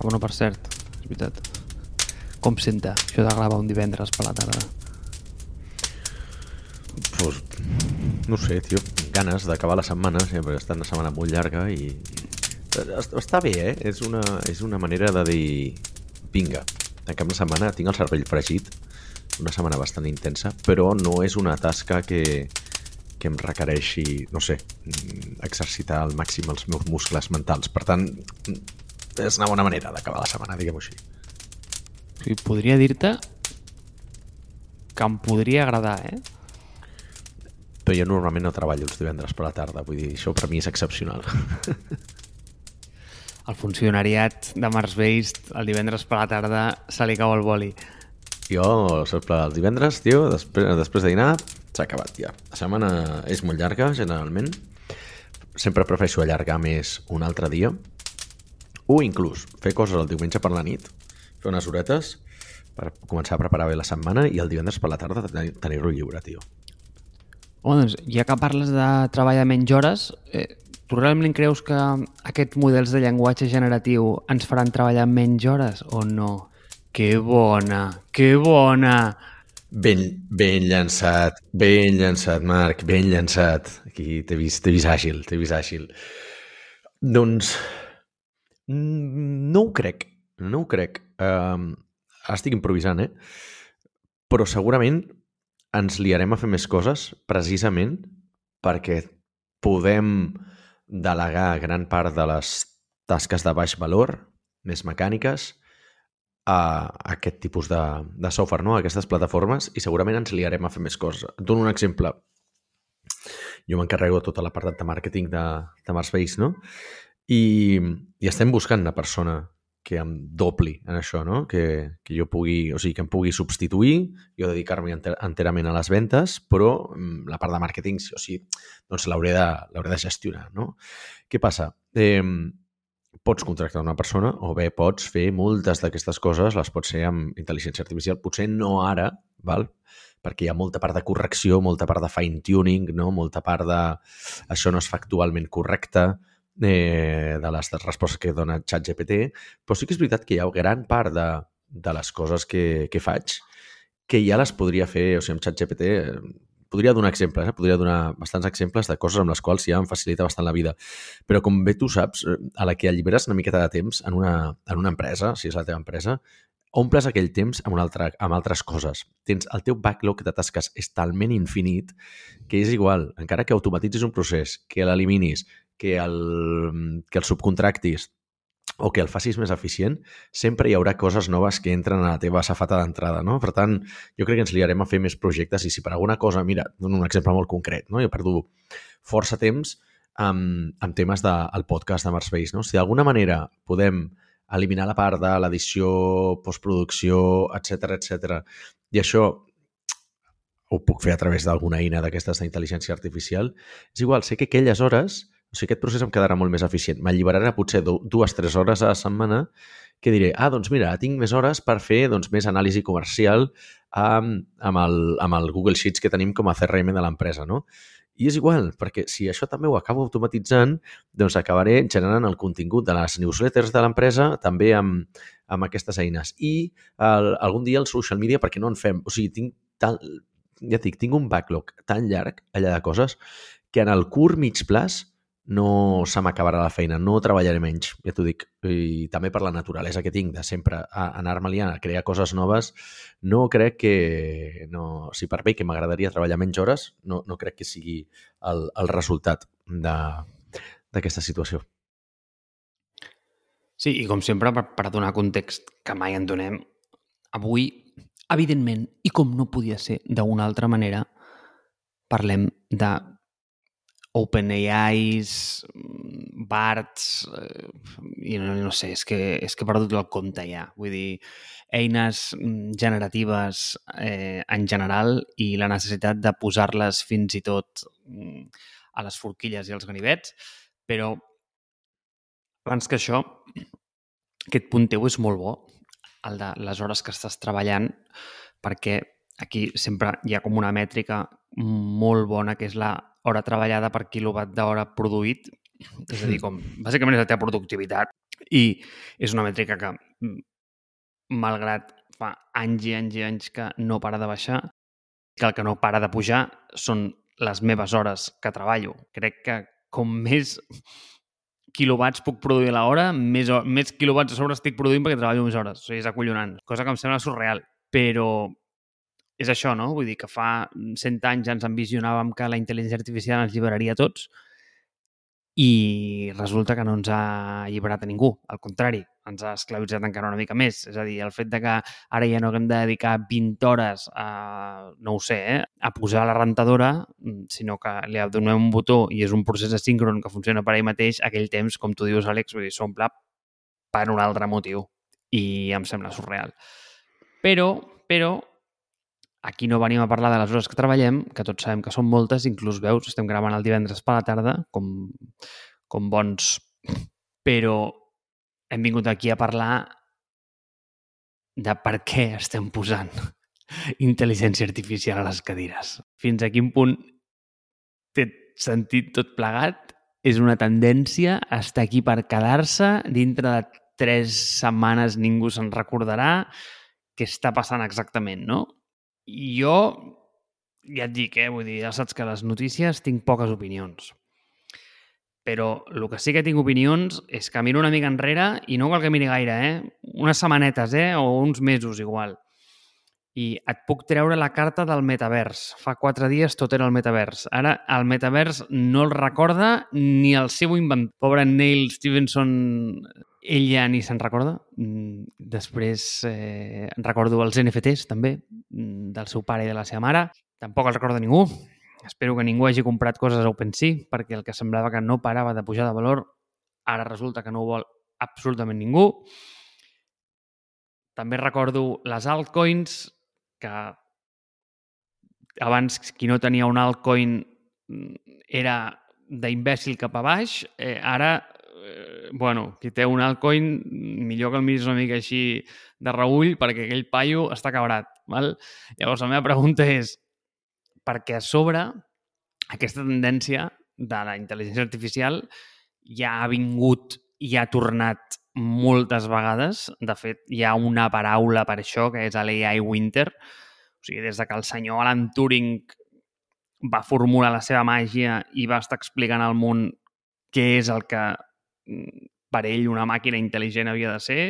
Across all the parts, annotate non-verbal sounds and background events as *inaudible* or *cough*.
Ah, bueno, per cert, és veritat. Com senta això de gravar un divendres per la tarda? Pues, no sé, tio, ganes d'acabar la setmana, sempre ha estat una setmana molt llarga i... Està bé, eh? És una, és una manera de dir... Vinga, tanquem la setmana, tinc el cervell fregit, una setmana bastant intensa, però no és una tasca que, que em requereixi, no sé, exercitar al màxim els meus muscles mentals. Per tant, és una bona manera d'acabar la setmana, diguem-ho així. O sigui, podria dir-te que em podria agradar, eh? Però jo normalment no treballo els divendres per la tarda, vull dir, això per mi és excepcional. *laughs* El funcionariat de Mars Based el divendres per la tarda se li cau el boli. Jo, els divendres, tio, després, després de dinar, s'ha acabat ja. La setmana és molt llarga, generalment. Sempre prefereixo allargar més un altre dia. O inclús fer coses el diumenge per la nit, fer unes horetes per començar a preparar bé la setmana i el divendres per la tarda tenir-lo lliure, tio. Home, doncs, ja que parles de treballar menys hores, eh, tu realment creus que aquests models de llenguatge generatiu ens faran treballar menys hores o no? Que bona, que bona! Ben, ben llançat, ben llançat, Marc, ben llançat. Aquí t'he vist, vist àgil, t'he vist àgil. Doncs no ho crec, no ho crec. Um, estic improvisant, eh? Però segurament ens liarem a fer més coses precisament perquè podem delegar gran part de les tasques de baix valor, més mecàniques, a aquest tipus de, de software, no? a aquestes plataformes, i segurament ens liarem a fer més coses. Et dono un exemple. Jo m'encarrego de tota la part de màrqueting de, de Marsbase, no? I, I estem buscant una persona que em dobli en això, no? Que, que jo pugui, o sigui, que em pugui substituir, jo dedicar-me enter enterament a les ventes, però mm, la part de màrqueting, o sigui, doncs l'hauré de, de gestionar, no? Què passa? Eh, pots contractar una persona o bé pots fer moltes d'aquestes coses, les pots fer amb intel·ligència artificial, potser no ara, val? perquè hi ha molta part de correcció, molta part de fine-tuning, no? molta part de això no és factualment correcte, eh, de les respostes que dona ChatGPT, però sí que és veritat que hi ha gran part de, de les coses que, que faig que ja les podria fer, o sigui, amb ChatGPT podria donar exemples, eh? podria donar bastants exemples de coses amb les quals ja em facilita bastant la vida. Però com bé tu saps, eh, a la que alliberes una miqueta de temps en una, en una empresa, si és la teva empresa, omples aquell temps amb, una altra, amb altres coses. Tens el teu backlog de tasques és talment infinit que és igual, encara que automatitzis un procés, que l'eliminis, que el, que el subcontractis o que el facis més eficient, sempre hi haurà coses noves que entren a la teva safata d'entrada, no? Per tant, jo crec que ens liarem a fer més projectes i si per alguna cosa, mira, dono un exemple molt concret, no? Jo perdo força temps amb, amb temes del de, podcast de Marsbase, no? Si d'alguna manera podem eliminar la part de l'edició, postproducció, etc etc. i això ho puc fer a través d'alguna eina d'aquestes d'intel·ligència artificial, és igual, sé que aquelles hores o sigui, aquest procés em quedarà molt més eficient. M'alliberarà potser dues, tres hores a la setmana que diré, ah, doncs mira, tinc més hores per fer doncs, més anàlisi comercial amb, amb, el, amb el Google Sheets que tenim com a CRM de l'empresa, no? I és igual, perquè si això també ho acabo automatitzant, doncs acabaré generant el contingut de les newsletters de l'empresa també amb, amb aquestes eines. I el, algun dia el social media, perquè no en fem... O sigui, tinc tal, ja dic, tinc un backlog tan llarg allà de coses que en el curt mig plaç no se m'acabarà la feina, no treballaré menys, ja t'ho dic. I també per la naturalesa que tinc de sempre anar-me a crear coses noves, no crec que... No, si per bé que m'agradaria treballar menys hores, no, no crec que sigui el, el resultat d'aquesta situació. Sí, i com sempre, per, per donar context que mai en donem, avui, evidentment, i com no podia ser d'una altra manera, parlem de OpenAIs, BARTs, eh, i no, no sé, és que, és que he perdut el compte ja. Vull dir, eines mm, generatives eh, en general i la necessitat de posar-les fins i tot mm, a les forquilles i als ganivets, però abans que això, aquest punt teu és molt bo, el de les hores que estàs treballant, perquè aquí sempre hi ha com una mètrica molt bona que és la hora treballada per quilowatt d'hora produït, és a dir, com, bàsicament és la teva productivitat I és una mètrica que, malgrat fa anys i anys i anys que no para de baixar, que el que no para de pujar són les meves hores que treballo. Crec que com més quilowatts puc produir a l'hora, més, més quilowatts a sobre estic produint perquè treballo més hores. O sigui, és acollonant. Cosa que em sembla surreal. Però és això, no? Vull dir que fa 100 anys ja ens envisionàvem que la intel·ligència artificial ens lliberaria a tots i resulta que no ens ha alliberat a ningú. Al contrari, ens ha esclavitzat encara una mica més. És a dir, el fet de que ara ja no haguem de dedicar 20 hores a, no ho sé, eh, a posar la rentadora, mm, sinó que li donem un botó i és un procés asíncron que funciona per ell mateix, aquell temps, com tu dius, Àlex, vull dir, s'omple per un altre motiu. I em sembla surreal. Però, però, aquí no venim a parlar de les hores que treballem, que tots sabem que són moltes, inclús veus, estem gravant el divendres per la tarda, com, com bons... Però hem vingut aquí a parlar de per què estem posant *laughs* intel·ligència artificial a les cadires. Fins a quin punt té sentit tot plegat? És una tendència estar aquí per quedar-se. Dintre de tres setmanes ningú se'n recordarà què està passant exactament, no? Jo, ja et dic, eh, vull dir, ja saps que les notícies tinc poques opinions. Però el que sí que tinc opinions és que miro una mica enrere i no cal que miri gaire, eh? Unes setmanetes, eh? O uns mesos, igual. I et puc treure la carta del metavers. Fa quatre dies tot era el metavers. Ara el metavers no el recorda ni el seu inventor. Pobre Neil Stevenson, ell ja ni se'n recorda. Mm, després eh, recordo els NFTs, també, mm, del seu pare i de la seva mare. Tampoc el recorda ningú. Espero que ningú hagi comprat coses a OpenSea, perquè el que semblava que no parava de pujar de valor, ara resulta que no ho vol absolutament ningú. També recordo les altcoins, que abans qui no tenia un altcoin mm, era d'imbècil cap a baix, eh, ara bueno, qui té un altcoin, millor que el miris una mica així de reull perquè aquell paio està cabrat. Val? Llavors, la meva pregunta és perquè a sobre aquesta tendència de la intel·ligència artificial ja ha vingut i ha tornat moltes vegades. De fet, hi ha una paraula per això, que és l'AI Winter. O sigui, des de que el senyor Alan Turing va formular la seva màgia i va estar explicant al món què és el que per ell una màquina intel·ligent havia de ser,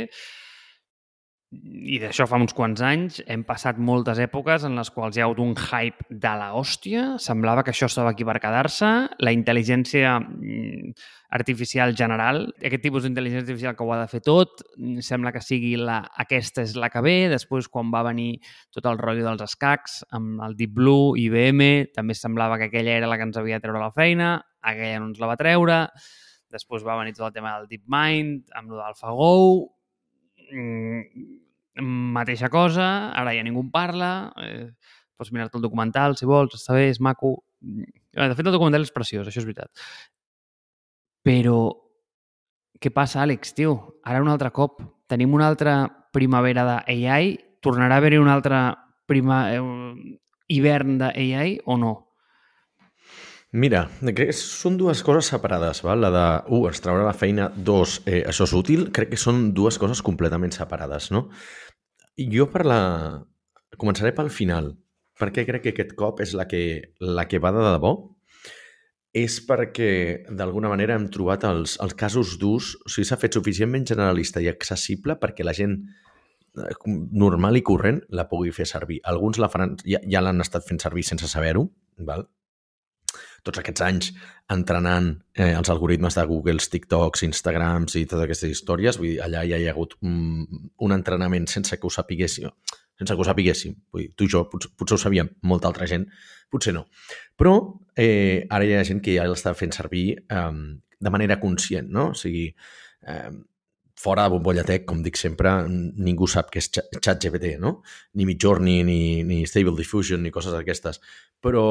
i d'això fa uns quants anys, hem passat moltes èpoques en les quals hi ha hagut un hype de la hòstia, semblava que això estava aquí per quedar-se, la intel·ligència mm, artificial general, aquest tipus d'intel·ligència artificial que ho ha de fer tot, mm, sembla que sigui la, aquesta és la que ve, després quan va venir tot el rotllo dels escacs, amb el Deep Blue, IBM, també semblava que aquella era la que ens havia de treure la feina, aquella no ens la va treure, després va venir tot el tema del DeepMind, amb el d'AlphaGo, mm, mateixa cosa, ara ja ningú en parla, eh, pots mirar-te el documental si vols, està bé, és maco. Mm, de fet, el documental és preciós, això és veritat. Però què passa, Àlex, tio? Ara un altre cop. Tenim una altra primavera d'AI? Tornarà a haver-hi un altre prima, eh, hivern d'AI o no? Mira, crec que són dues coses separades, val? La de, uh, ens traurà la feina, dos, eh, això és útil, crec que són dues coses completament separades, no? Jo per la... Començaré pel final, perquè crec que aquest cop és la que, la que va de debò, és perquè d'alguna manera hem trobat els, els casos d'ús, o sigui, s'ha fet suficientment generalista i accessible perquè la gent eh, normal i corrent la pugui fer servir. Alguns la faran, ja, ja l'han estat fent servir sense saber-ho? Tots aquests anys entrenant eh, els algoritmes de Google, TikToks, Instagrams i totes aquestes històries. Vull dir, allà ja hi ha hagut un, un entrenament sense que ho sapiguéssim. Sense que ho sapiguéssim. Vull dir, tu i jo potser, potser ho sabíem, molta altra gent potser no. Però eh, ara hi ha gent que ja l'està fent servir eh, de manera conscient, no? O sigui, eh, fora de bombolla tech, com dic sempre, ningú sap què és ChatGPT, no? Ni Midjourney, ni, ni Stable Diffusion, ni coses d'aquestes. Però,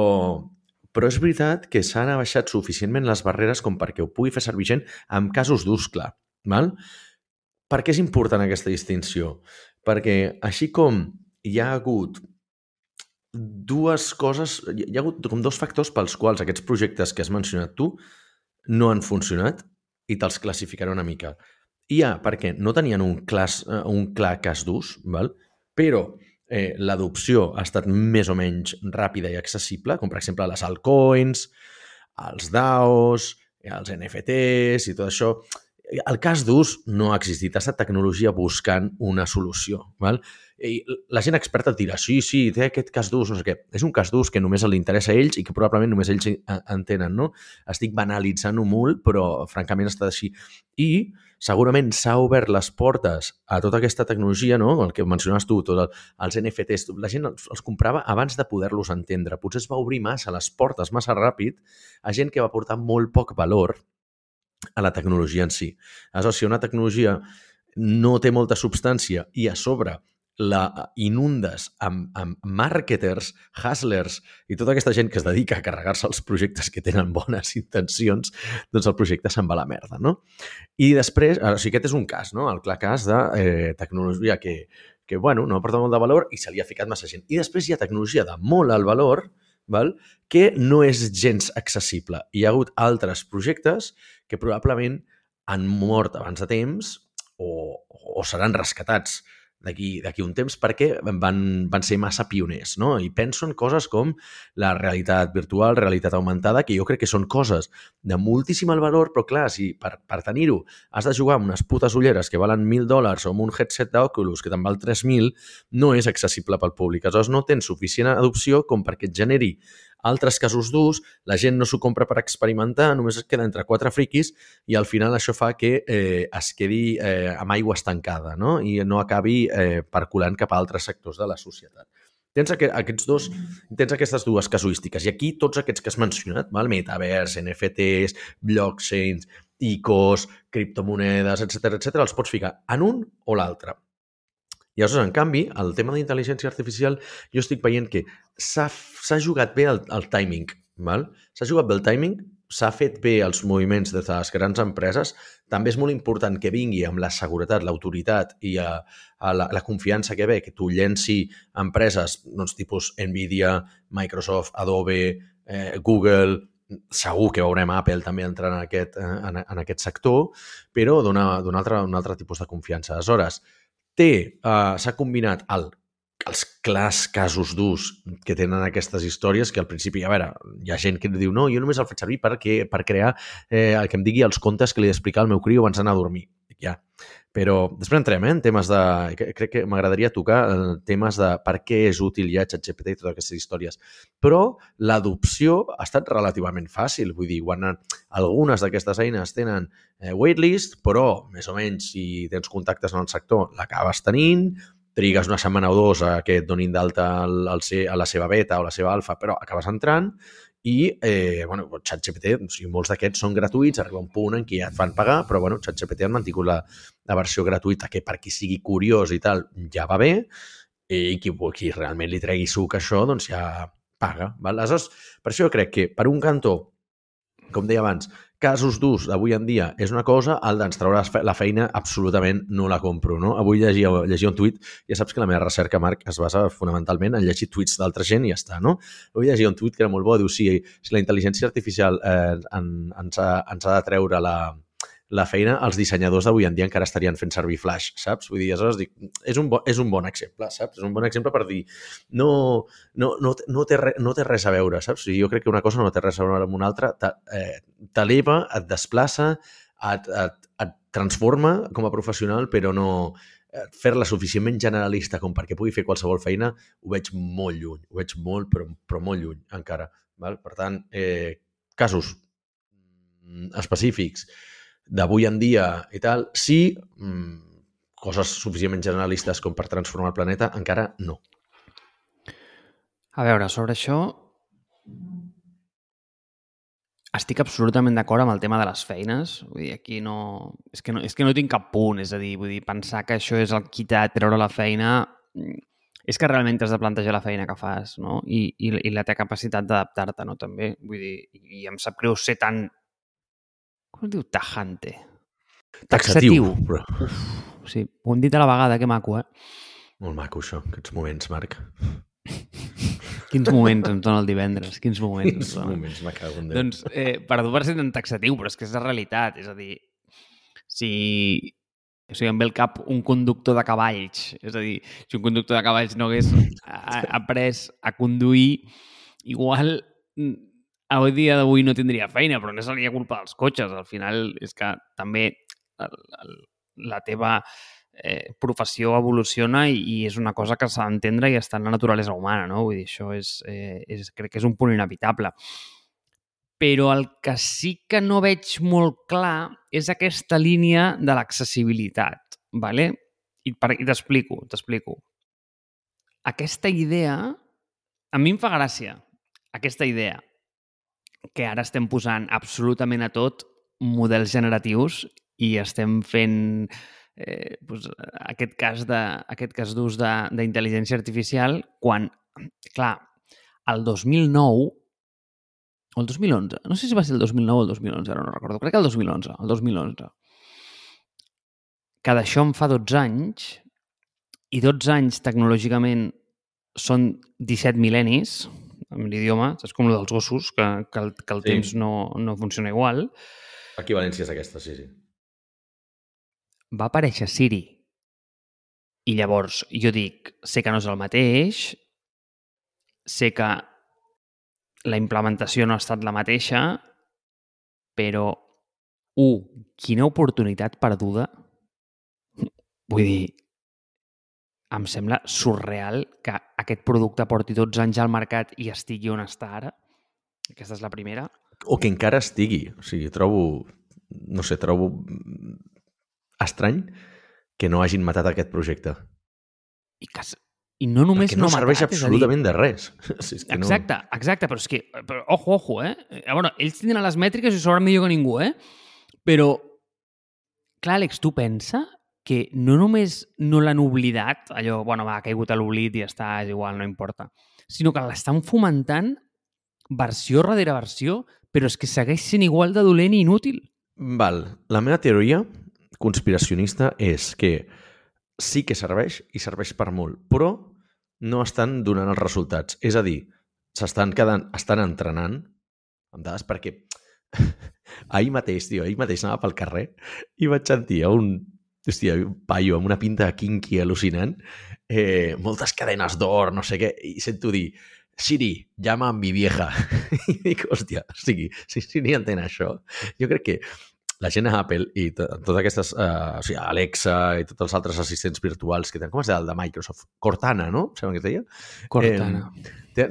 però és veritat que s'han abaixat suficientment les barreres com perquè ho pugui fer servir gent amb casos d'ús clar. Val? Per què és important aquesta distinció? Perquè així com hi ha hagut dues coses, hi ha hagut com dos factors pels quals aquests projectes que has mencionat tu no han funcionat i te'ls classificaré una mica. I A, perquè no tenien un, clas, eh, un clar cas d'ús, però eh, l'adopció ha estat més o menys ràpida i accessible, com per exemple les altcoins, els DAOs, els NFTs i tot això. El cas d'ús no ha existit, ha estat tecnologia buscant una solució. Val? I la gent experta et dirà, sí, sí, té aquest cas d'ús, no sé què. És un cas d'ús que només li interessa a ells i que probablement només ells entenen, no? Estic banalitzant-ho molt, però francament està així. I segurament s'ha obert les portes a tota aquesta tecnologia, no? el que mencionaves tu, tots el, els NFTs, la gent els, els comprava abans de poder-los entendre. Potser es va obrir massa les portes massa ràpid a gent que va portar molt poc valor a la tecnologia en si. Aleshores, si una tecnologia no té molta substància i a sobre la inundes amb, amb marketers, hustlers i tota aquesta gent que es dedica a carregar-se els projectes que tenen bones *laughs* intencions, doncs el projecte se'n va a la merda, no? I després, o sigui, aquest és un cas, no? El clar cas de eh, tecnologia que, que, bueno, no aporta molt de valor i se li ha ficat massa gent. I després hi ha tecnologia de molt alt valor, val? que no és gens accessible. Hi ha hagut altres projectes que probablement han mort abans de temps o, o seran rescatats d'aquí un temps perquè van, van ser massa pioners, no? I penso en coses com la realitat virtual, realitat augmentada, que jo crec que són coses de moltíssim valor, però clar, si per, per tenir-ho has de jugar amb unes putes ulleres que valen 1.000 dòlars o amb un headset d'Oculus que te'n val 3.000, no és accessible pel públic. Aleshores, no tens suficient adopció com perquè et generi altres casos d'ús, la gent no s'ho compra per experimentar, només es queda entre quatre friquis i al final això fa que eh, es quedi eh, amb aigua estancada no? i no acabi eh, perculant cap a altres sectors de la societat. Tens aquests dos, tens aquestes dues casuístiques i aquí tots aquests que has mencionat, val? metavers, NFTs, blockchains, ICOs, criptomonedes, etc etc, els pots ficar en un o l'altre. I aleshores, en canvi, el tema d'intel·ligència artificial, jo estic veient que s'ha jugat bé el, el timing? S'ha jugat bé el timing, s'ha fet bé els moviments de les grans empreses, també és molt important que vingui amb la seguretat, l'autoritat i a, a la, la confiança que ve, que tu llenci empreses doncs, tipus Nvidia, Microsoft, Adobe, eh, Google, segur que veurem Apple també entrar en aquest, eh, en, en aquest sector, però d'un altre, un altre tipus de confiança. Aleshores, té, uh, s'ha combinat el, els clars casos d'ús que tenen aquestes històries, que al principi, a veure, hi ha gent que diu no, jo només el faig servir perquè, per crear eh, el que em digui els contes que li he d'explicar al meu criu abans d'anar a dormir. Ja. Però després entrem eh, en temes de... Crec que m'agradaria tocar eh, temes de per què és útil ja ChatGPT i totes aquestes històries. Però l'adopció ha estat relativament fàcil. Vull dir, quan algunes d'aquestes eines tenen eh, waitlist, però més o menys si tens contactes en el sector l'acabes tenint, trigues una setmana o dos a que et donin d'alta a la seva beta o la seva alfa, però acabes entrant i, eh, bueno, ChatGPT, o sigui, molts d'aquests són gratuïts, arriba un punt en què ja et fan pagar, però, bueno, ChatGPT han mantingut la, la versió gratuïta, que per qui sigui curiós i tal, ja va bé, i qui, qui realment li tregui suc això, doncs ja paga. Val? Aleshores, per això crec que, per un cantó, com deia abans, casos d'ús d'avui en dia és una cosa, el d'ens trauràs la feina absolutament no la compro. No? Avui llegia, llegia un tuit, ja saps que la meva recerca, Marc, es basa fonamentalment en llegir tuits d'altra gent i ja està. No? Avui llegia un tuit que era molt bo, diu, sí, si la intel·ligència artificial eh, en, ens, ha, ens ha de treure la, la feina, els dissenyadors d'avui en dia encara estarien fent servir Flash, saps? Vull dir, aleshores dic, és un, bo, és un bon exemple, saps? És un bon exemple per dir, no, no, no, no, té, re, no té res a veure, saps? O sigui, jo crec que una cosa no té res a veure amb una altra, t'eleva, eh, et desplaça, et, et, et transforma com a professional, però no eh, fer-la suficientment generalista com perquè pugui fer qualsevol feina, ho veig molt lluny, ho veig molt, però, però molt lluny encara. Val? Per tant, eh, casos mm, específics, d'avui en dia i tal, sí, mmm, coses suficientment generalistes com per transformar el planeta, encara no. A veure, sobre això estic absolutament d'acord amb el tema de les feines. Vull dir, aquí no... És que no, és que no tinc cap punt. És a dir, vull dir, pensar que això és el qui t'ha de treure la feina és que realment has de plantejar la feina que fas, no? I, i, i la teva capacitat d'adaptar-te, no? També. Vull dir, i em sap greu ser tan com es diu tajante? Taxatiu. Però... Uf, sí, ho hem dit a la vegada, que maco, eh? Molt maco, això, aquests moments, Marc. Quins moments ens dona el divendres? Quins moments? Quins moments, me cago en Déu. Doncs, eh, perdó per ser tan taxatiu, però és que és la realitat. És a dir, si O sigui, em ve al cap un conductor de cavalls. És a dir, si un conductor de cavalls no hagués *laughs* après a conduir, igual mm, avui dia d'avui no tindria feina, però no seria culpa dels cotxes. Al final és que també el, el, la teva eh, professió evoluciona i, i és una cosa que s'ha d'entendre i està en la naturalesa humana, no? Vull dir, això és, eh, és, crec que és un punt inevitable. Però el que sí que no veig molt clar és aquesta línia de l'accessibilitat, ¿vale? I, per, i t'explico, t'explico. Aquesta idea, a mi em fa gràcia, aquesta idea, que ara estem posant absolutament a tot models generatius i estem fent eh, doncs, aquest cas de, aquest cas d'ús d'intel·ligència artificial quan, clar, el 2009 o el 2011, no sé si va ser el 2009 o el 2011, ara no recordo, crec que el 2011, el 2011. Que d'això en fa 12 anys i 12 anys tecnològicament són 17 mil·lennis, amb l'idioma, és com el dels gossos, que, que el, que el sí. temps no, no funciona igual. Equivalència és aquesta, sí, sí va aparèixer Siri. I llavors jo dic, sé que no és el mateix, sé que la implementació no ha estat la mateixa, però, un, quina oportunitat perduda. Vull dir, em sembla surreal que aquest producte porti 12 anys al mercat i estigui on està ara. Aquesta és la primera. O que encara estigui. O sigui, trobo... No sé, trobo estrany que no hagin matat aquest projecte. I, que, i no només Perquè no, no serveix matat, absolutament de res. *laughs* Si és que exacte, no... exacte, però és que, però, ojo, ojo, eh? A veure, ells tindran les mètriques i sabran millor que ningú, eh? Però, clar, Àlex, tu pensa que no només no l'han oblidat, allò, bueno, va, ha caigut a l'oblit i ja està, és igual, no importa, sinó que l'estan fomentant versió darrere versió, però és que segueix sent igual de dolent i inútil. Val. La meva teoria conspiracionista és que sí que serveix i serveix per molt, però no estan donant els resultats. És a dir, s'estan quedant, estan entrenant amb dades perquè *laughs* ahir mateix, tio, ahir mateix anava pel carrer i vaig sentir un, hòstia, paio amb una pinta kinky al·lucinant, eh, moltes cadenes d'or, no sé què, i sento dir, Siri, llama a mi vieja. *laughs* I dic, hòstia, o sigui, si Siri entén això, jo crec que la gent a Apple i totes aquestes, uh, o sigui, Alexa i tots els altres assistents virtuals que tenen, com es deia el de Microsoft? Cortana, no? Sembla que es deia? Cortana. Eh,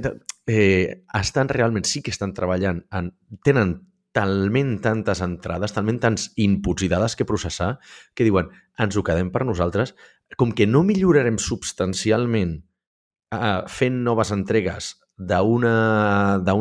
eh, estan realment, sí que estan treballant, en, tenen talment tantes entrades, talment tants inputs i dades que processar, que diuen, ens ho quedem per nosaltres, com que no millorarem substancialment uh, fent noves entregues d'un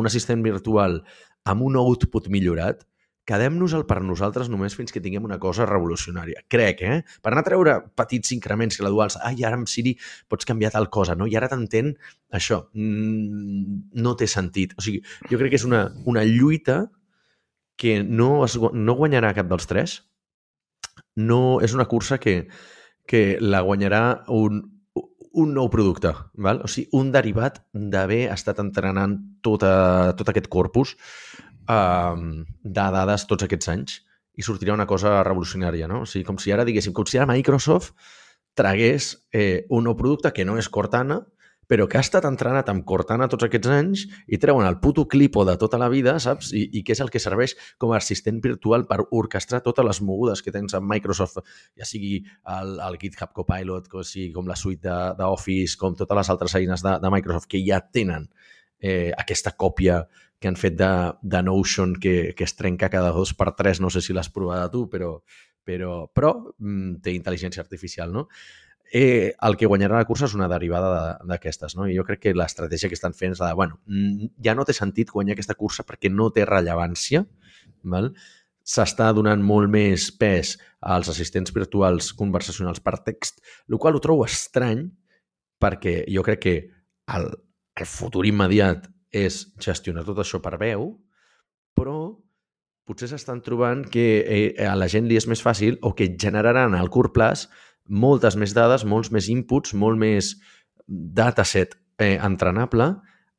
assistent virtual amb un output millorat, quedem-nos-el per nosaltres només fins que tinguem una cosa revolucionària. Crec, eh? Per anar a treure petits increments graduals. Ai, ara amb Siri pots canviar tal cosa, no? I ara t'entén això. Mm, no té sentit. O sigui, jo crec que és una, una lluita que no, es, no guanyarà cap dels tres. No, és una cursa que, que la guanyarà un, un nou producte, val? o sigui, un derivat d'haver estat entrenant tota, tot aquest corpus uh, de dades tots aquests anys i sortirà una cosa revolucionària, no? O sigui, com si ara diguéssim, com si ara Microsoft tragués eh, un nou producte que no és Cortana, però que ha estat entrenat amb Cortana tots aquests anys i treuen el puto clipo de tota la vida, saps? I, i que és el que serveix com a assistent virtual per orquestrar totes les mogudes que tens amb Microsoft, ja sigui el, el GitHub Copilot, com, sigui com la suite d'Office, com totes les altres eines de, de Microsoft que ja tenen eh, aquesta còpia que han fet de, de Notion que, que es trenca cada dos per tres, no sé si l'has provat tu, però, però, però mm, té intel·ligència artificial, no? Eh, el que guanyarà la cursa és una derivada d'aquestes, no? I jo crec que l'estratègia que estan fent és de, bueno, mm, ja no té sentit guanyar aquesta cursa perquè no té rellevància, val? s'està donant molt més pes als assistents virtuals conversacionals per text, el qual ho trobo estrany perquè jo crec que el, el futur immediat és gestionar tot això per veu, però potser s'estan trobant que eh, a la gent li és més fàcil o que generaran al curt plaç moltes més dades, molts més inputs, molt més dataset eh, entrenable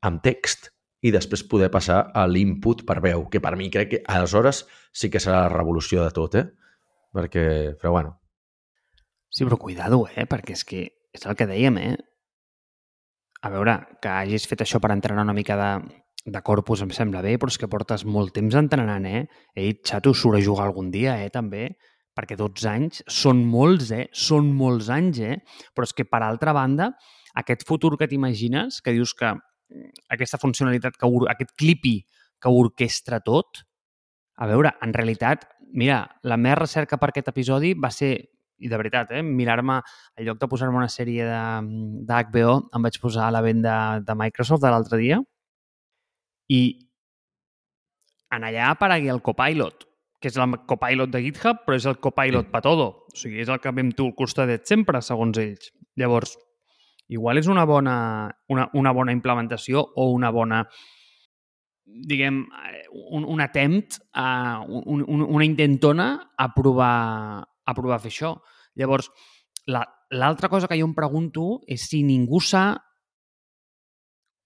amb text i després poder passar a l'input per veu, que per mi crec que aleshores sí que serà la revolució de tot, eh? Perquè, però bueno. Sí, però cuidado, eh? Perquè és que és el que dèiem, eh? A veure, que hagis fet això per entrenar una mica de, de corpus em sembla bé, però és que portes molt temps entrenant, eh? Ei, xato, surt a jugar algun dia, eh, també, perquè 12 anys són molts, eh? Són molts anys, eh? Però és que, per altra banda, aquest futur que t'imagines, que dius que mm, aquesta funcionalitat, que aquest clipi que orquestra tot, a veure, en realitat, mira, la meva recerca per aquest episodi va ser i de veritat, eh, mirar-me, en lloc de posar-me una sèrie d'HBO, em vaig posar a la venda de Microsoft de l'altre dia i en allà aparegui el Copilot, que és el Copilot de GitHub, però és el Copilot sí. per todo. O sigui, és el que vam tu al costadet sempre, segons ells. Llavors, igual és una bona, una, una bona implementació o una bona diguem, un, un attempt, a, un, un, una intentona a provar, a provar a fer això. Llavors, l'altra la, cosa que jo em pregunto és si ningú s'ha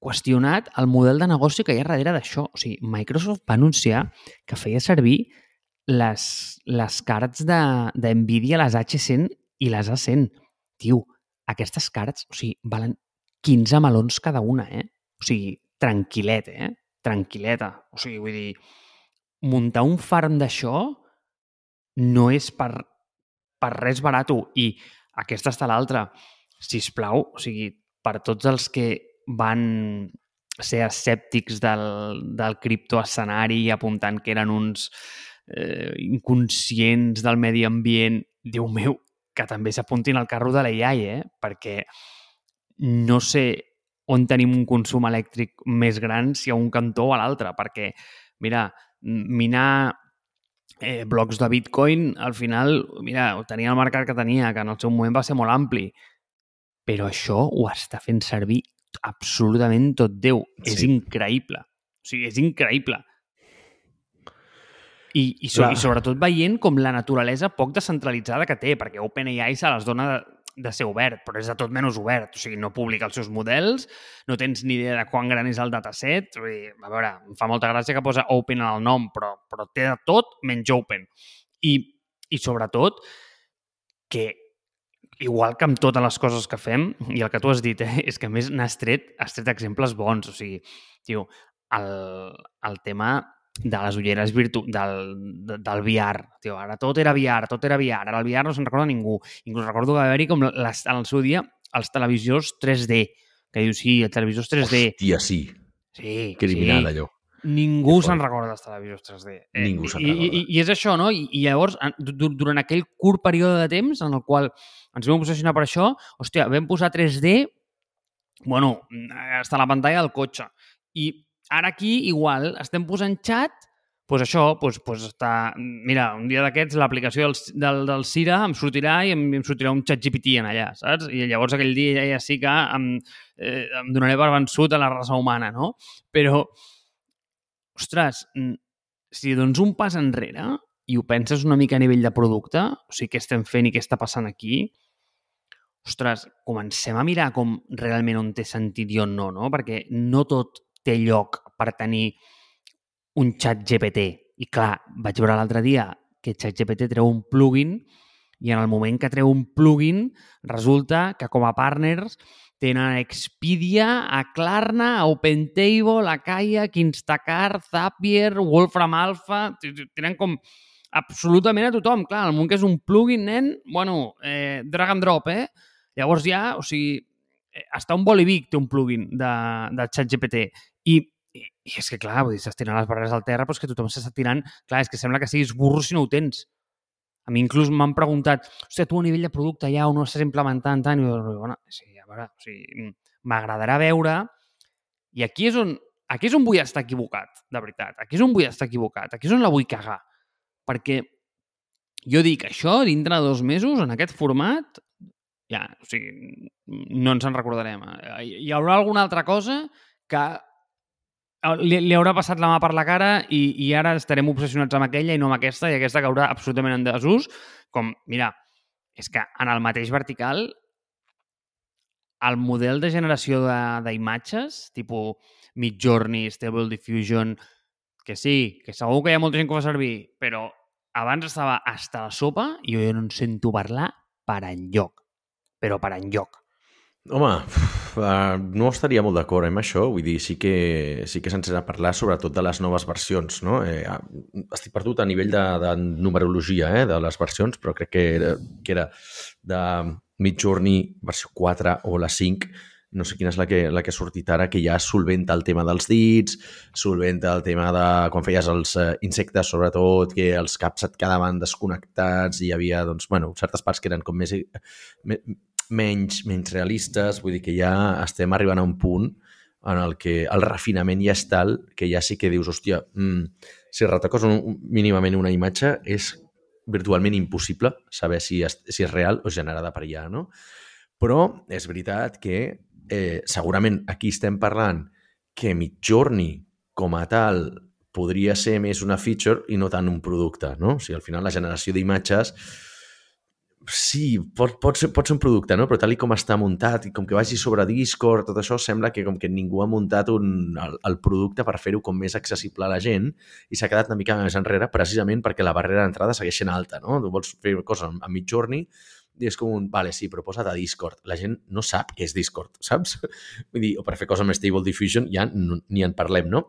qüestionat el model de negoci que hi ha darrere d'això. O sigui, Microsoft va anunciar que feia servir les, les cards de, NVIDIA, les H100 i les A100. Tio, aquestes cards, o sigui, valen 15 melons cada una, eh? O sigui, tranquil·let, eh? Tranquil·leta. O sigui, vull dir, muntar un farm d'això no és per, per res barat i aquesta està l'altra. Si us plau, o sigui, per tots els que van ser escèptics del, del criptoescenari apuntant que eren uns eh, inconscients del medi ambient, Déu meu, que també s'apuntin al carro de l'AI, eh? perquè no sé on tenim un consum elèctric més gran si a un cantó o a l'altre, perquè, mira, minar eh, blocs de Bitcoin, al final, mira, tenia el mercat que tenia, que en el seu moment va ser molt ampli, però això ho està fent servir absolutament tot Déu. Sí. És increïble. O sigui, és increïble. I, i, so, i sobretot veient com la naturalesa poc descentralitzada que té, perquè OpenAI se les dona de, de ser obert, però és de tot menys obert. O sigui, no publica els seus models, no tens ni idea de quan gran és el dataset. Vull dir, a veure, em fa molta gràcia que posa Open en el nom, però, però té de tot menys Open. I, i sobretot, que igual que amb totes les coses que fem, i el que tu has dit, eh, és que a més n'has tret, has tret exemples bons. O sigui, tio, el, el tema de les ulleres virtu del, del VR. Tio, ara tot era VR, tot era VR. Ara el VR no se'n recorda ningú. Inclús recordo que va haver-hi com les, en el seu dia els televisors 3D, que dius, sí, els televisors 3D. Hòstia, sí. Sí, Criminal, sí. allò. Ningú se'n recorda dels televisors 3D. Eh, Ningú se'n recorda. I, i, I és això, no? I, I llavors, durant aquell curt període de temps en el qual ens vam posicionar per això, hòstia, vam posar 3D, bueno, està a la pantalla del cotxe. I ara aquí, igual, estem posant xat pues això, pues, pues està... Mira, un dia d'aquests l'aplicació del, del, del Cira em sortirà i em, em sortirà un xat GPT en allà, saps? I llavors aquell dia ja sí que em, eh, em donaré per vençut a la raça humana, no? Però, ostres, si dones un pas enrere i ho penses una mica a nivell de producte, o sigui, què estem fent i què està passant aquí, ostres, comencem a mirar com realment on té sentit i on no, no? Perquè no tot té lloc per tenir un xat GPT. I clar, vaig veure l'altre dia que xat GPT treu un plugin i en el moment que treu un plugin resulta que com a partners tenen Expedia, a Klarna, a OpenTable, a Kayak, Instacart, Zapier, Wolfram Alpha... Tenen com absolutament a tothom. Clar, el moment que és un plugin, nen, bueno, eh, drag and drop, eh? Llavors ja, o sigui, eh, està un Bolivic té un plugin de, de ChatGPT i i, i és que, clar, vull dir, s'estiren les barreres al terra, però és que tothom s'està tirant... Clar, és que sembla que siguis burro si no ho tens. A mi inclús m'han preguntat, hòstia, tu a nivell de producte ja ho no estàs implementant tant? I jo, bueno, sí, a veure, o sigui, m'agradarà veure... I aquí és on aquí és on vull estar equivocat, de veritat. Aquí és on vull estar equivocat. Aquí és on la vull cagar. Perquè jo dic, això dintre de dos mesos, en aquest format, ja, o sigui, no ens en recordarem. Hi haurà alguna altra cosa que li, li haurà passat la mà per la cara i, i ara estarem obsessionats amb aquella i no amb aquesta, i aquesta caurà absolutament en desús. Com, mira, és que en el mateix vertical el model de generació d'imatges, tipus Midjourney, Stable Diffusion, que sí, que segur que hi ha molta gent que ho fa servir, però abans estava hasta la sopa i jo no en sento parlar per enlloc. Però per enlloc. Home, uh, no estaria molt d'acord amb això, vull dir, sí que, sí que se'ns ha de parlar sobretot de les noves versions, no? Eh, estic perdut a nivell de, de numerologia eh, de les versions, però crec que era, que era de Midjourney versió 4 o la 5, no sé quina és la que, la que ha sortit ara, que ja solventa el tema dels dits, solventa el tema de quan feies els uh, insectes, sobretot, que els caps et quedaven desconnectats i hi havia, doncs, bueno, certes parts que eren com més, més menys, menys realistes, vull dir que ja estem arribant a un punt en el que el refinament ja és tal que ja sí que dius, hòstia, mm, si retoques un, mínimament una imatge és virtualment impossible saber si és, si és real o generada per allà, no? Però és veritat que eh, segurament aquí estem parlant que Midjourney com a tal podria ser més una feature i no tant un producte, no? O sigui, al final la generació d'imatges sí, pot, pot, ser, pot ser un producte, no? però tal com està muntat i com que vagi sobre Discord, tot això sembla que com que ningú ha muntat un, el, el producte per fer-ho com més accessible a la gent i s'ha quedat una mica més enrere precisament perquè la barrera d'entrada segueix sent alta. No? Tu vols fer coses a Midjourney i és com un, vale, sí, però posa't a Discord. La gent no sap què és Discord, *laughs* saps? Vull dir, o per fer coses amb Stable Diffusion ja ni en parlem, no?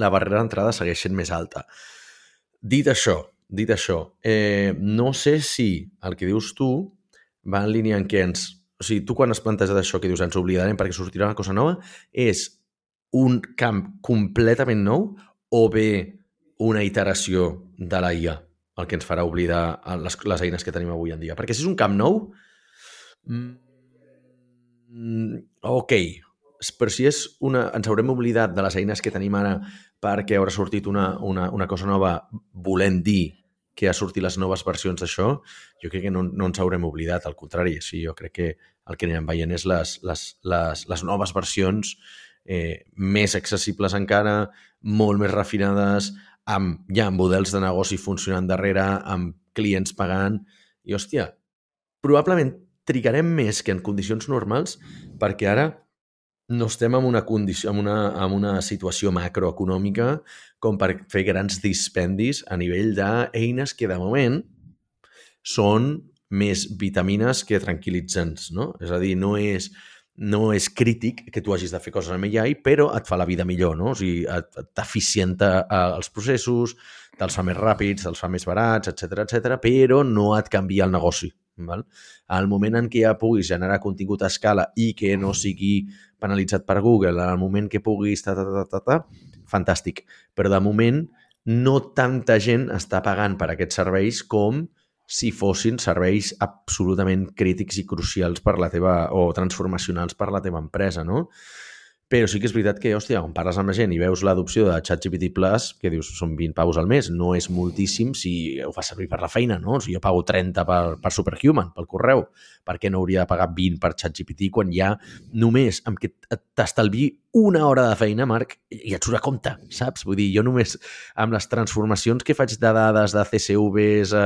La barrera d'entrada segueix sent més alta. Dit això, dit això, eh, no sé si el que dius tu va en línia en què ens... O sigui, tu quan has plantejat això que dius ens oblidarem perquè sortirà una cosa nova, és un camp completament nou o bé una iteració de la IA el que ens farà oblidar les, les eines que tenim avui en dia? Perquè si és un camp nou, mm, ok, però si és una, ens haurem oblidat de les eines que tenim ara perquè haurà sortit una, una, una cosa nova volent dir que ha sortit les noves versions d'això, jo crec que no, no ens haurem oblidat, al contrari, sí, jo crec que el que anirem veient és les, les, les, les noves versions eh, més accessibles encara, molt més refinades, amb ja amb models de negoci funcionant darrere, amb clients pagant, i hòstia, probablement trigarem més que en condicions normals perquè ara no estem en una, condició, en una, en una situació macroeconòmica com per fer grans dispendis a nivell d'eines que de moment són més vitamines que tranquil·litzants, no? És a dir, no és, no és crític que tu hagis de fer coses amb AI, però et fa la vida millor, no? O sigui, t'eficienta eh, els processos, te'ls fa més ràpids, te'ls fa més barats, etc etc, però no et canvia el negoci. Val? Al moment en què ja puguis generar contingut a escala i que no sigui penalitzat per Google, al moment que puguis ta, ta, ta, ta, ta, fantàstic. Però de moment no tanta gent està pagant per aquests serveis com si fossin serveis absolutament crítics i crucials per la teva, o transformacionals per la teva empresa, no? Però sí que és veritat que, hòstia, quan parles amb la gent i veus l'adopció de ChatGPT Plus, que dius són 20 paus al mes, no és moltíssim si ho fas servir per la feina, no? Si jo pago 30 per, per Superhuman, pel correu, per què no hauria de pagar 20 per ChatGPT quan ja només amb que t'estalvi una hora de feina, Marc, i et surt a compte, saps? Vull dir, jo només amb les transformacions que faig de dades, de CSVs eh,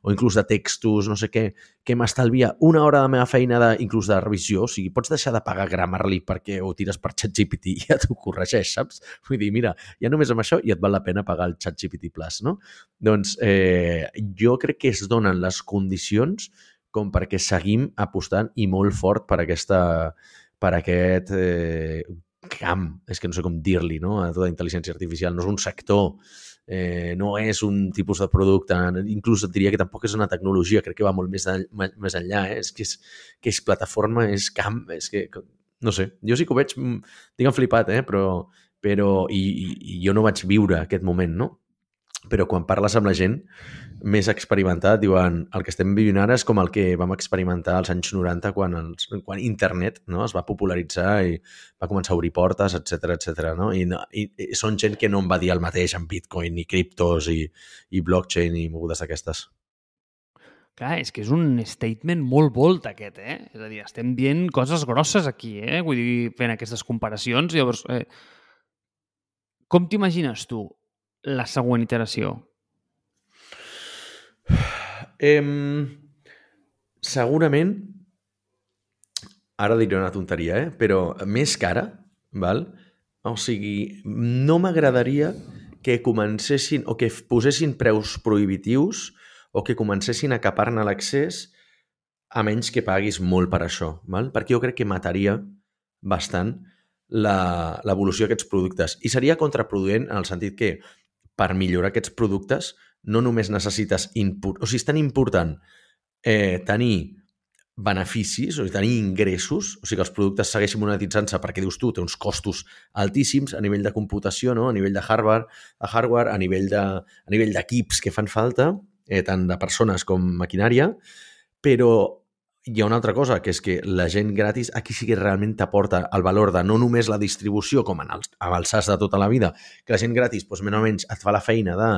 o inclús de textos, no sé què, que m'estalvia una hora de la meva feina de, inclús de revisió, o sigui, pots deixar de pagar Grammarly perquè ho tires per ChatGPT i *laughs* ja t'ho corregeix, saps? Vull dir, mira, ja només amb això ja et val la pena pagar el ChatGPT Plus, no? Doncs eh, jo crec que es donen les condicions com perquè seguim apostant i molt fort per aquesta per aquest eh, camp, és que no sé com dir-li, no? a tota intel·ligència artificial. No és un sector, eh, no és un tipus de producte, inclús et diria que tampoc és una tecnologia, crec que va molt més, de, més enllà, eh? és que és, que és plataforma, és camp, és que, no sé, jo sí que ho veig, mm, tinc flipat, eh? però, però i, i, i jo no vaig viure aquest moment, no? Però quan parles amb la gent, més experimentat, diuen, el que estem vivint ara és com el que vam experimentar als anys 90 quan, els, quan internet no, es va popularitzar i va començar a obrir portes, etc etc. No? I, no, i, I són gent que no em va dir el mateix amb Bitcoin, ni criptos, i, i blockchain, i mogudes d'aquestes. Clar, és que és un statement molt bold aquest, eh? És a dir, estem dient coses grosses aquí, eh? Vull dir, fent aquestes comparacions. Llavors, eh, com t'imagines tu la següent iteració? Eh, segurament, ara diré una tonteria, eh? però més cara, val? o sigui, no m'agradaria que comencessin o que posessin preus prohibitius o que comencessin a capar-ne l'accés a menys que paguis molt per això, val? perquè jo crec que mataria bastant l'evolució d'aquests productes. I seria contraproduent en el sentit que per millorar aquests productes no només necessites input, o sigui, és tan important eh, tenir beneficis, o sigui, tenir ingressos, o sigui, que els productes segueixin monetitzant-se perquè dius tu, té uns costos altíssims a nivell de computació, no? a nivell de hardware, de hardware a nivell de a nivell d'equips que fan falta, eh, tant de persones com maquinària, però hi ha una altra cosa, que és que la gent gratis aquí sí que realment t'aporta el valor de no només la distribució, com en els, amb els SAS de tota la vida, que la gent gratis, doncs, menys o menys, et fa la feina de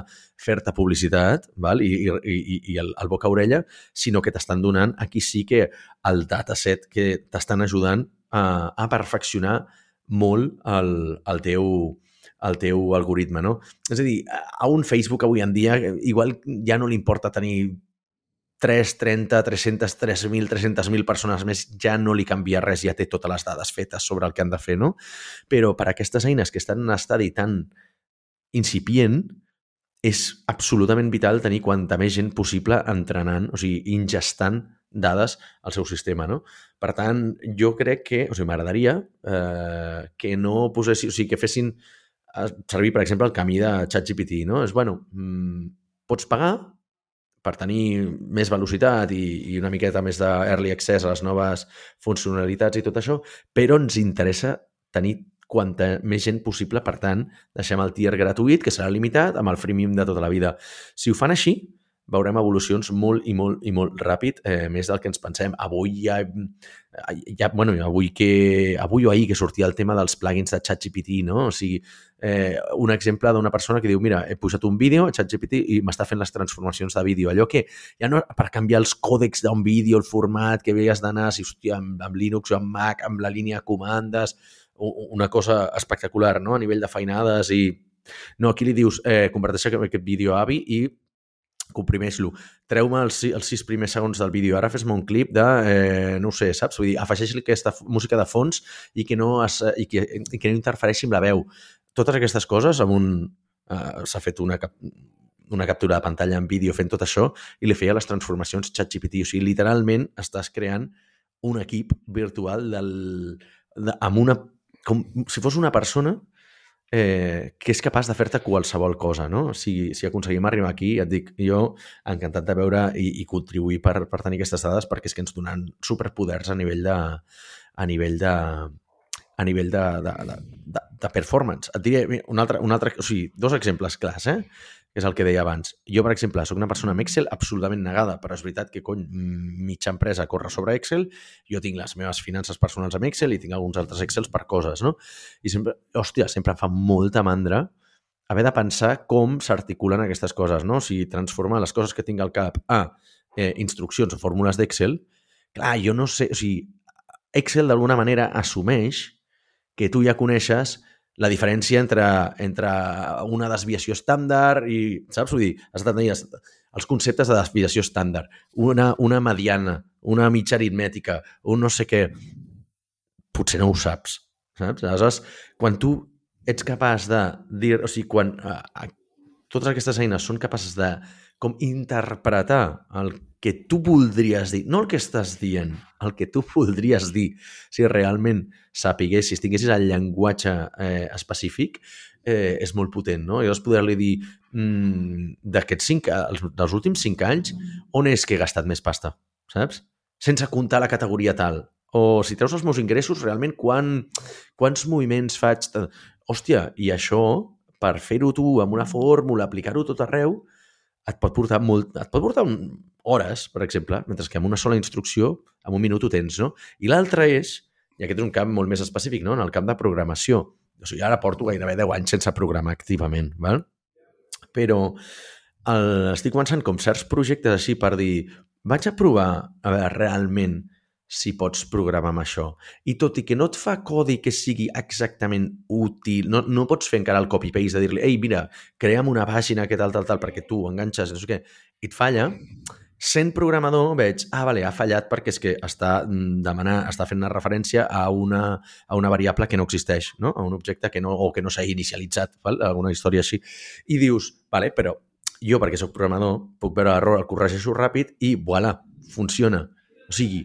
fer-te publicitat val? i, i, i, i el, el boca a orella, sinó que t'estan donant aquí sí que el dataset que t'estan ajudant a, a perfeccionar molt el, el teu, el teu algoritme, no? És a dir, a un Facebook avui en dia igual ja no li importa tenir 3, 30, 300, 3.000, 300.000 persones més ja no li canvia res, ja té totes les dades fetes sobre el que han de fer, no? Però per aquestes eines que estan en un estadi tan incipient, és absolutament vital tenir quanta més gent possible entrenant, o sigui, ingestant dades al seu sistema, no? Per tant, jo crec que, o sigui, m'agradaria eh, que no posessin, o sigui, que fessin eh, servir, per exemple, el camí de ChatGPT, no? És, bueno, mmm, pots pagar, per tenir més velocitat i, i una miqueta més d'early access a les noves funcionalitats i tot això, però ens interessa tenir quanta més gent possible, per tant, deixem el tier gratuït, que serà limitat, amb el freemium de tota la vida. Si ho fan així, veurem evolucions molt i molt i molt ràpid, eh, més del que ens pensem. Avui ja, ja bueno, avui, que, avui o ahir que sortia el tema dels plugins de ChatGPT, no? O sigui, eh, un exemple d'una persona que diu, mira, he posat un vídeo a ChatGPT i m'està fent les transformacions de vídeo. Allò que ja no per canviar els còdecs d'un vídeo, el format que havies d'anar, si, hòstia, amb, amb Linux o amb Mac, amb la línia de comandes, una cosa espectacular, no?, a nivell de feinades i... No, aquí li dius, eh, converteix aquest vídeo a AVI i comprimeix-lo, treu-me els, els sis primers segons del vídeo, ara fes-me un clip de, eh, no sé, saps? Vull dir, afegeix-li aquesta música de fons i que no, es, i que, i que no interfereixi amb la veu. Totes aquestes coses, amb un... Eh, s'ha fet una, cap, una captura de pantalla en vídeo fent tot això i li feia les transformacions ChatGPT. O sigui, literalment estàs creant un equip virtual del, de, amb una... com si fos una persona eh, que és capaç de fer-te qualsevol cosa, no? Si, si aconseguim arribar aquí, et dic, jo encantat de veure i, i contribuir per, per tenir aquestes dades perquè és que ens donen superpoders a nivell de, a nivell de, a nivell de, de, de, de, performance. Et diré un altre, un altre, o sigui, dos exemples clars, eh? que és el que deia abans. Jo, per exemple, sóc una persona amb Excel absolutament negada, però és veritat que, cony, mitja empresa corre sobre Excel, jo tinc les meves finances personals amb Excel i tinc alguns altres Excels per coses, no? I sempre, hòstia, sempre em fa molta mandra haver de pensar com s'articulen aquestes coses, no? Si transformar les coses que tinc al cap a eh, instruccions o fórmules d'Excel, clar, jo no sé, o sigui, Excel d'alguna manera assumeix que tu ja coneixes la diferència entre, entre una desviació estàndard i, saps? Vull dir, has de tenir els conceptes de desviació estàndard, una, una mediana, una mitja aritmètica, un no sé què. Potser no ho saps, saps? Aleshores, quan tu ets capaç de dir... O sigui, quan a, a, totes aquestes eines són capaces de com interpretar el que tu voldries dir, no el que estàs dient, el que tu voldries dir, si realment sapiguessis, tinguessis el llenguatge eh, específic, eh, és molt potent, no? Llavors poder-li dir mm, d'aquests cinc, dels últims cinc anys, on és que he gastat més pasta, saps? Sense comptar la categoria tal. O si treus els meus ingressos, realment, quan, quants moviments faig? Hòstia, i això, per fer-ho tu amb una fórmula, aplicar-ho tot arreu, et pot portar molt, et pot portar un, hores, per exemple, mentre que amb una sola instrucció, en un minut ho tens, no? I l'altre és, i aquest és un camp molt més específic, no? en el camp de programació. O sigui, ara porto gairebé 10 anys sense programar activament, val? però el, estic començant com certs projectes així per dir vaig a provar a veure realment si pots programar amb això. I tot i que no et fa codi que sigui exactament útil, no, no pots fer encara el copy-paste de dir-li ei, mira, crea'm una pàgina que tal, tal, tal, perquè tu enganxes, no sé què, i et falla, sent programador veig, ah, vale, ha fallat perquè és que està mm, demanant, està fent una referència a una, a una variable que no existeix, no? a un objecte que no, o que no s'ha inicialitzat, val? alguna història així. I dius, vale, però jo, perquè sóc programador, puc veure l'error, el corregeixo ràpid i, voilà, funciona. O sigui,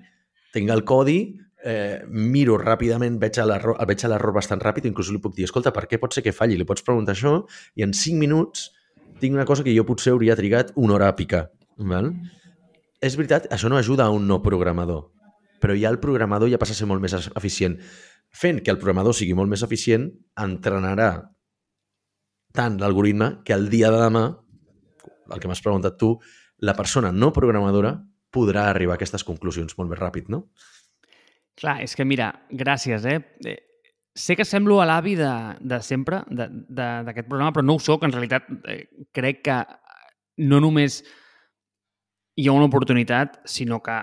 tinc el codi, eh, miro ràpidament, veig l'error bastant ràpid, inclús li puc dir, escolta, per què pot ser que falli? Li pots preguntar això i en 5 minuts tinc una cosa que jo potser hauria trigat una hora a picar. Val? És veritat, això no ajuda a un no programador, però ja el programador ja passa a ser molt més eficient. Fent que el programador sigui molt més eficient, entrenarà tant l'algoritme que el dia de demà, el que m'has preguntat tu, la persona no programadora podrà arribar a aquestes conclusions molt més ràpid, no? Clar, és que mira, gràcies, eh? eh sé que semblo a l'avi de, de sempre, d'aquest programa, però no ho sóc. En realitat, eh, crec que no només hi ha una oportunitat, sinó que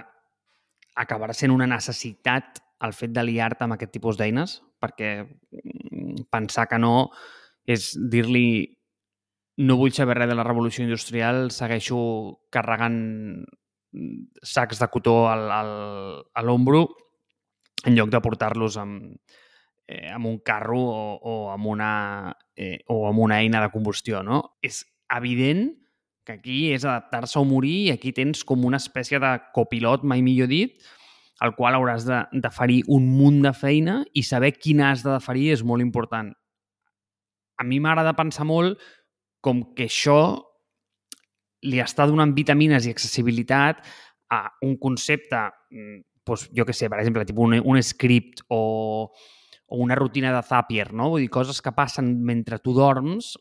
acabarà sent una necessitat el fet de liar-te amb aquest tipus d'eines, perquè mm, pensar que no és dir-li no vull saber res de la revolució industrial, segueixo carregant sacs de cotó al, al, a l'ombro en lloc de portar-los amb, eh, amb un carro o, o, amb una, eh, o amb una eina de combustió. No? És evident que aquí és adaptar-se o morir i aquí tens com una espècie de copilot, mai millor dit, al qual hauràs de, de ferir un munt de feina i saber quin has de ferir és molt important. A mi m'agrada pensar molt com que això li està donant vitamines i accessibilitat a un concepte, doncs, jo que sé, per exemple, tipus un, un script o, o una rutina de Zapier, no? Vull dir, coses que passen mentre tu dorms,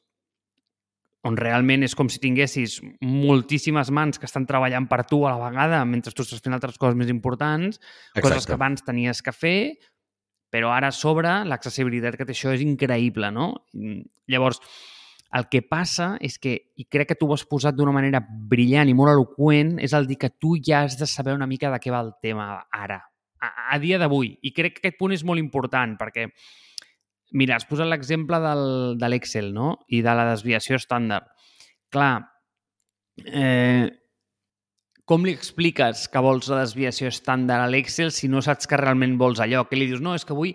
on realment és com si tinguessis moltíssimes mans que estan treballant per tu a la vegada mentre tu estàs fent altres coses més importants, Exacte. coses que abans tenies que fer, però ara a sobre l'accessibilitat que té això és increïble, no? Llavors, el que passa és que, i crec que tu ho has posat d'una manera brillant i molt eloquent, és el dir que tu ja has de saber una mica de què va el tema ara, a, a dia d'avui. I crec que aquest punt és molt important, perquè, mira, has posat l'exemple de l'Excel no? i de la desviació estàndard. Clar, eh, com li expliques que vols la desviació estàndard a l'Excel si no saps que realment vols allò? Que li dius, no, és que vull...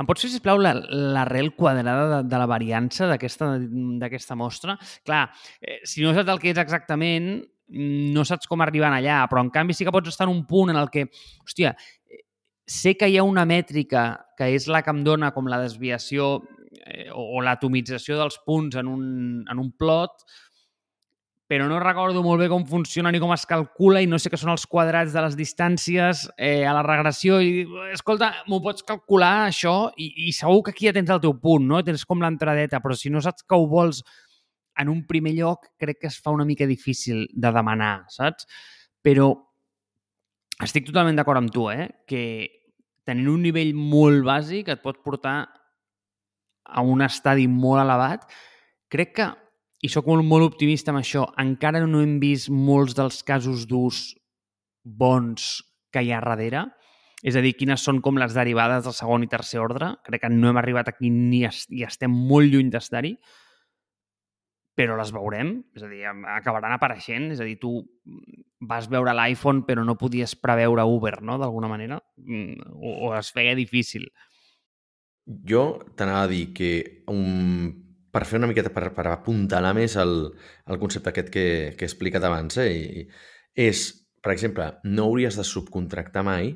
Em pots fer, sisplau, l'arrel quadrada de, de la variança d'aquesta mostra? Clar, eh, si no saps el que és exactament, no saps com arribar allà, però en canvi sí que pots estar en un punt en el que, hòstia, sé que hi ha una mètrica que és la que em dona com la desviació eh, o, o l'atomització dels punts en un, en un plot, però no recordo molt bé com funciona ni com es calcula i no sé què són els quadrats de les distàncies eh, a la regressió i escolta, m'ho pots calcular això i, i segur que aquí ja tens el teu punt, no? Tens com l'entradeta, però si no saps que ho vols en un primer lloc, crec que es fa una mica difícil de demanar, saps? Però estic totalment d'acord amb tu, eh? Que tenint un nivell molt bàsic et pot portar a un estadi molt elevat. Crec que i sóc molt, molt optimista amb això, encara no hem vist molts dels casos d'ús bons que hi ha darrere. És a dir, quines són com les derivades del segon i tercer ordre. Crec que no hem arribat aquí ni est i estem molt lluny d'estar-hi, però les veurem. És a dir, acabaran apareixent. És a dir, tu vas veure l'iPhone però no podies preveure Uber, no?, d'alguna manera. Mm, o, o es feia difícil. Jo t'anava a dir que un per fer una miqueta, per, per apuntalar més el, el concepte aquest que, que he explicat abans, eh? I, és, per exemple, no hauries de subcontractar mai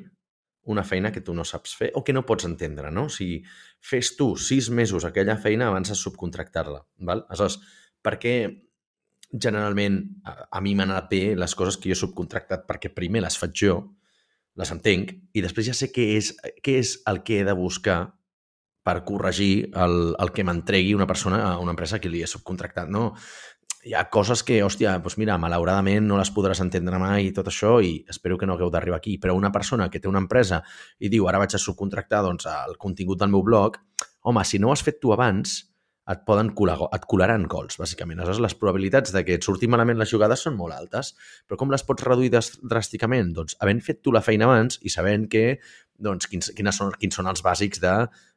una feina que tu no saps fer o que no pots entendre, no? O sigui, fes tu sis mesos aquella feina abans de subcontractar-la, val? Aleshores, per què generalment a, a mi m'han anat bé les coses que jo he subcontractat perquè primer les faig jo, les entenc, i després ja sé què és, què és el que he de buscar per corregir el, el que m'entregui una persona a una empresa que li he subcontractat, no? Hi ha coses que, hòstia, doncs mira, malauradament no les podràs entendre mai i tot això i espero que no hagueu d'arribar aquí, però una persona que té una empresa i diu ara vaig a subcontractar doncs, el contingut del meu blog, home, si no ho has fet tu abans, et poden colar, et colaran gols, bàsicament. Aleshores, les probabilitats de que et surti malament les jugades són molt altes. Però com les pots reduir dràsticament? Doncs havent fet tu la feina abans i sabent que doncs, quins, quines són, quins són els bàsics de,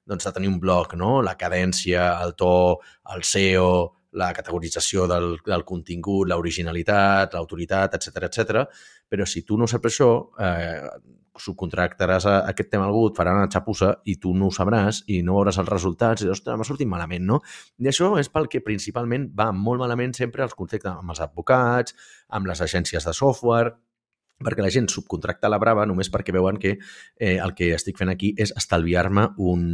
doncs, de tenir un blog, no? la cadència, el to, el SEO, la categorització del, del contingut, l'originalitat, l'autoritat, etc etc. Però si tu no saps això, eh, subcontractaràs a, a aquest tema algú, et faran una xapussa i tu no ho sabràs i no veuràs els resultats i ostres, m'ha sortit malament, no? I això és pel que principalment va molt malament sempre els contactes amb els advocats, amb les agències de software, perquè la gent subcontracta la Brava només perquè veuen que eh, el que estic fent aquí és estalviar-me un,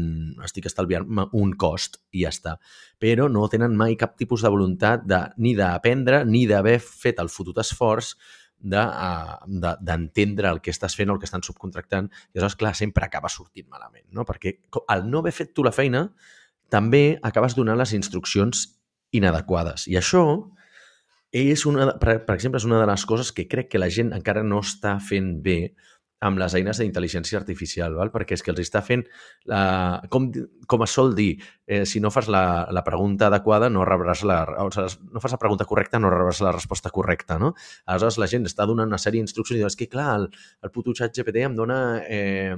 estic estalviant-me un cost i ja està. Però no tenen mai cap tipus de voluntat de, ni d'aprendre ni d'haver fet el fotut esforç d'entendre de, de, el que estàs fent o el que estan subcontractant i aleshores, clar, sempre acaba sortint malament, no? Perquè al no haver fet tu la feina també acabes donant les instruccions inadequades. I això és una, per exemple, és una de les coses que crec que la gent encara no està fent bé amb les eines d'intel·ligència artificial, val? perquè és que els està fent, la, com, com es sol dir, eh, si no fas la, la pregunta adequada no rebràs la, o sigui, no fas la pregunta correcta no rebràs la resposta correcta, no? Aleshores la gent està donant una sèrie d'instruccions i diu, és que clar, el, el puto xat GPT em dona eh,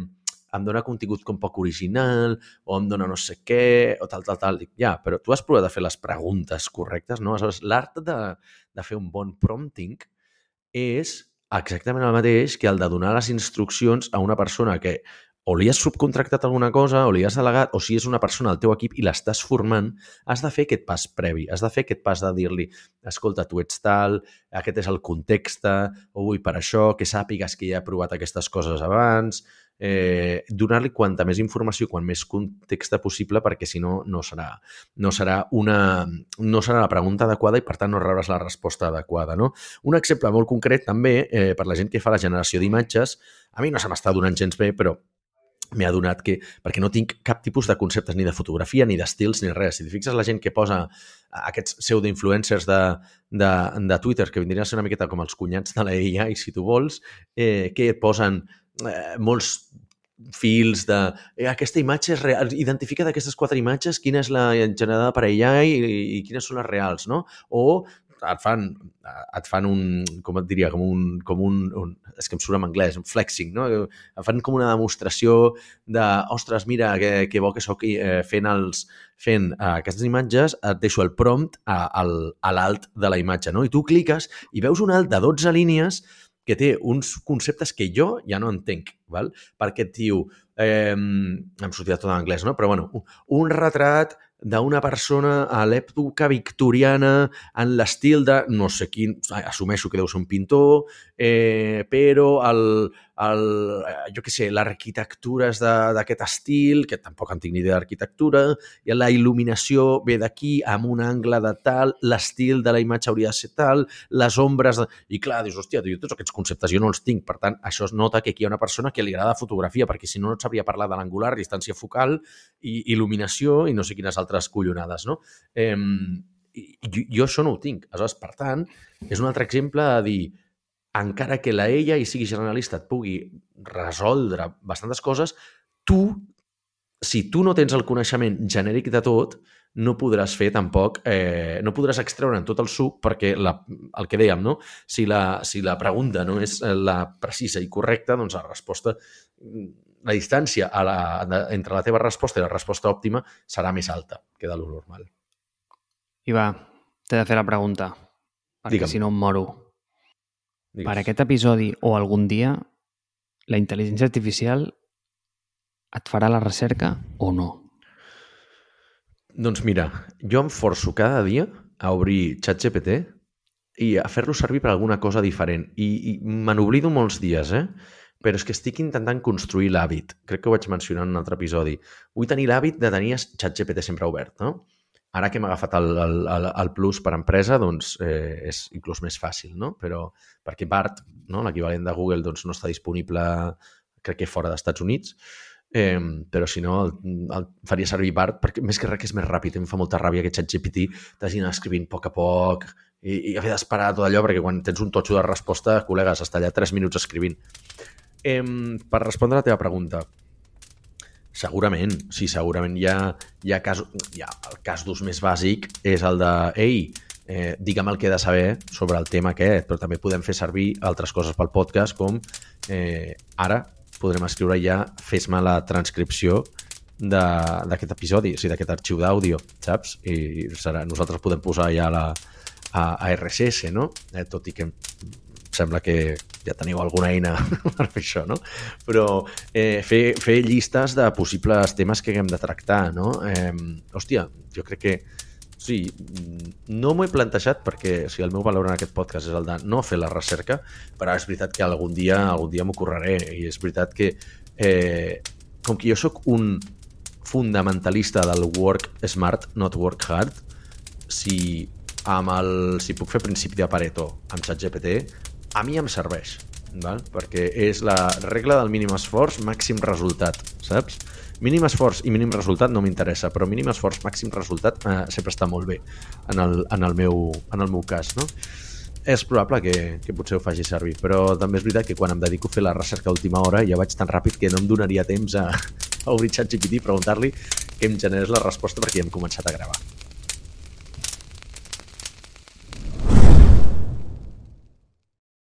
em dona contingut com poc original, o em dona no sé què, o tal, tal, tal. Dic, ja, però tu has provat de fer les preguntes correctes, no? Aleshores, l'art de, de fer un bon prompting és exactament el mateix que el de donar les instruccions a una persona que o li has subcontractat alguna cosa, o li has delegat, o si és una persona del teu equip i l'estàs formant, has de fer aquest pas previ, has de fer aquest pas de dir-li escolta, tu ets tal, aquest és el context, o vull per això, que sàpigues que ja he provat aquestes coses abans, eh, donar-li quanta més informació, quan més context possible, perquè si no, no serà, no serà, una, no serà la pregunta adequada i, per tant, no rebràs la resposta adequada. No? Un exemple molt concret, també, eh, per la gent que fa la generació d'imatges, a mi no se m'està donant gens bé, però m'he adonat que, perquè no tinc cap tipus de conceptes ni de fotografia, ni d'estils, ni res. Si et fixes la gent que posa aquests pseudo-influencers de, de, de Twitter, que vindrien a ser una miqueta com els cunyats de la AI, si tu vols, eh, que posen eh, molts fils de eh, aquesta imatge és real, identifica d'aquestes quatre imatges quina és la generada per AI i, i quines són les reals, no? O et fan, et fan un, com et diria, com un, com un, un és que em surt en anglès, un flexing, no? Et fan com una demostració de, ostres, mira, que, que bo que sóc eh, fent, els, fent eh, aquestes imatges, et deixo el prompt a, a, l'alt de la imatge, no? I tu cliques i veus un alt de 12 línies que té uns conceptes que jo ja no entenc, val? perquè et diu, eh, em sortia tot en anglès, no? però bueno, un retrat d'una persona a l'època victoriana en l'estil de no sé quin, assumeixo que deu ser un pintor, eh, però el, el, eh, jo què sé, l'arquitectura és d'aquest estil, que tampoc en tinc ni idea d'arquitectura, i la il·luminació ve d'aquí, amb un angle de tal, l'estil de la imatge hauria de ser tal, les ombres... De... I clar, dius, hòstia, jo tots aquests conceptes jo no els tinc, per tant, això es nota que aquí hi ha una persona que li agrada fotografia, perquè si no, no et sabria parlar de l'angular, distància focal, i il·luminació i no sé quines altres collonades, no? Eh, jo, jo això no ho tinc. Aleshores, per tant, és un altre exemple de dir, encara que la ella i sigui generalista et pugui resoldre bastantes coses, tu, si tu no tens el coneixement genèric de tot, no podràs fer tampoc, eh, no podràs extreure'n tot el suc perquè la, el que dèiem, no? Si la, si la pregunta no és la precisa i correcta, doncs la resposta, la distància a la, entre la teva resposta i la resposta òptima serà més alta que de lo normal. I va, t'he de fer la pregunta, perquè Digue'm. si no em moro. Digues. Per aquest episodi o algun dia, la intel·ligència artificial et farà la recerca o no? Doncs mira, jo em forço cada dia a obrir ChatGPT i a fer-lo servir per alguna cosa diferent. I, i me n'oblido molts dies, eh? Però és que estic intentant construir l'hàbit. Crec que ho vaig mencionar en un altre episodi. Vull tenir l'hàbit de tenir ChatGPT sempre obert, no? Ara que hem agafat el, el, el, Plus per empresa, doncs eh, és inclús més fàcil, no? Però perquè BART, no? l'equivalent de Google, doncs no està disponible, crec que fora dels Estats Units, eh, però si no, el, el faria servir BART, perquè més que res que és més ràpid. Em fa molta ràbia que ChatGPT t'hagi anat escrivint a poc a poc i, i haver d'esperar tot allò, perquè quan tens un totxo de resposta, col·legues, està allà 3 minuts escrivint. Eh, per respondre a la teva pregunta, Segurament, sí, segurament hi ha, hi ha, casos, hi ha el cas d'ús més bàsic és el de, ei, eh, digue'm el que he de saber sobre el tema aquest, però també podem fer servir altres coses pel podcast com eh, ara podrem escriure ja fes-me la transcripció d'aquest episodi, o sigui, d'aquest arxiu d'àudio, saps? I serà, nosaltres podem posar ja la, a, a RSS, no? Eh, tot i que sembla que ja teniu alguna eina *laughs* per fer això, no? Però eh, fer, fer llistes de possibles temes que haguem de tractar, no? Eh, hòstia, jo crec que Sí, no m'ho he plantejat perquè o sigui, el meu valor en aquest podcast és el de no fer la recerca, però és veritat que algun dia algun dia m'ho correré i és veritat que eh, com que jo sóc un fundamentalista del work smart, not work hard, si, amb el, si puc fer principi de Pareto amb ChatGPT, a mi em serveix, val? perquè és la regla del mínim esforç, màxim resultat, saps? Mínim esforç i mínim resultat no m'interessa, però mínim esforç, màxim resultat eh, sempre està molt bé en el, en el, meu, en el meu cas, no? És probable que, que potser ho faci servir, però també és veritat que quan em dedico a fer la recerca a última hora ja vaig tan ràpid que no em donaria temps a, *laughs* a obrir ChatGPT i preguntar-li que em generés la resposta perquè ja hem començat a gravar.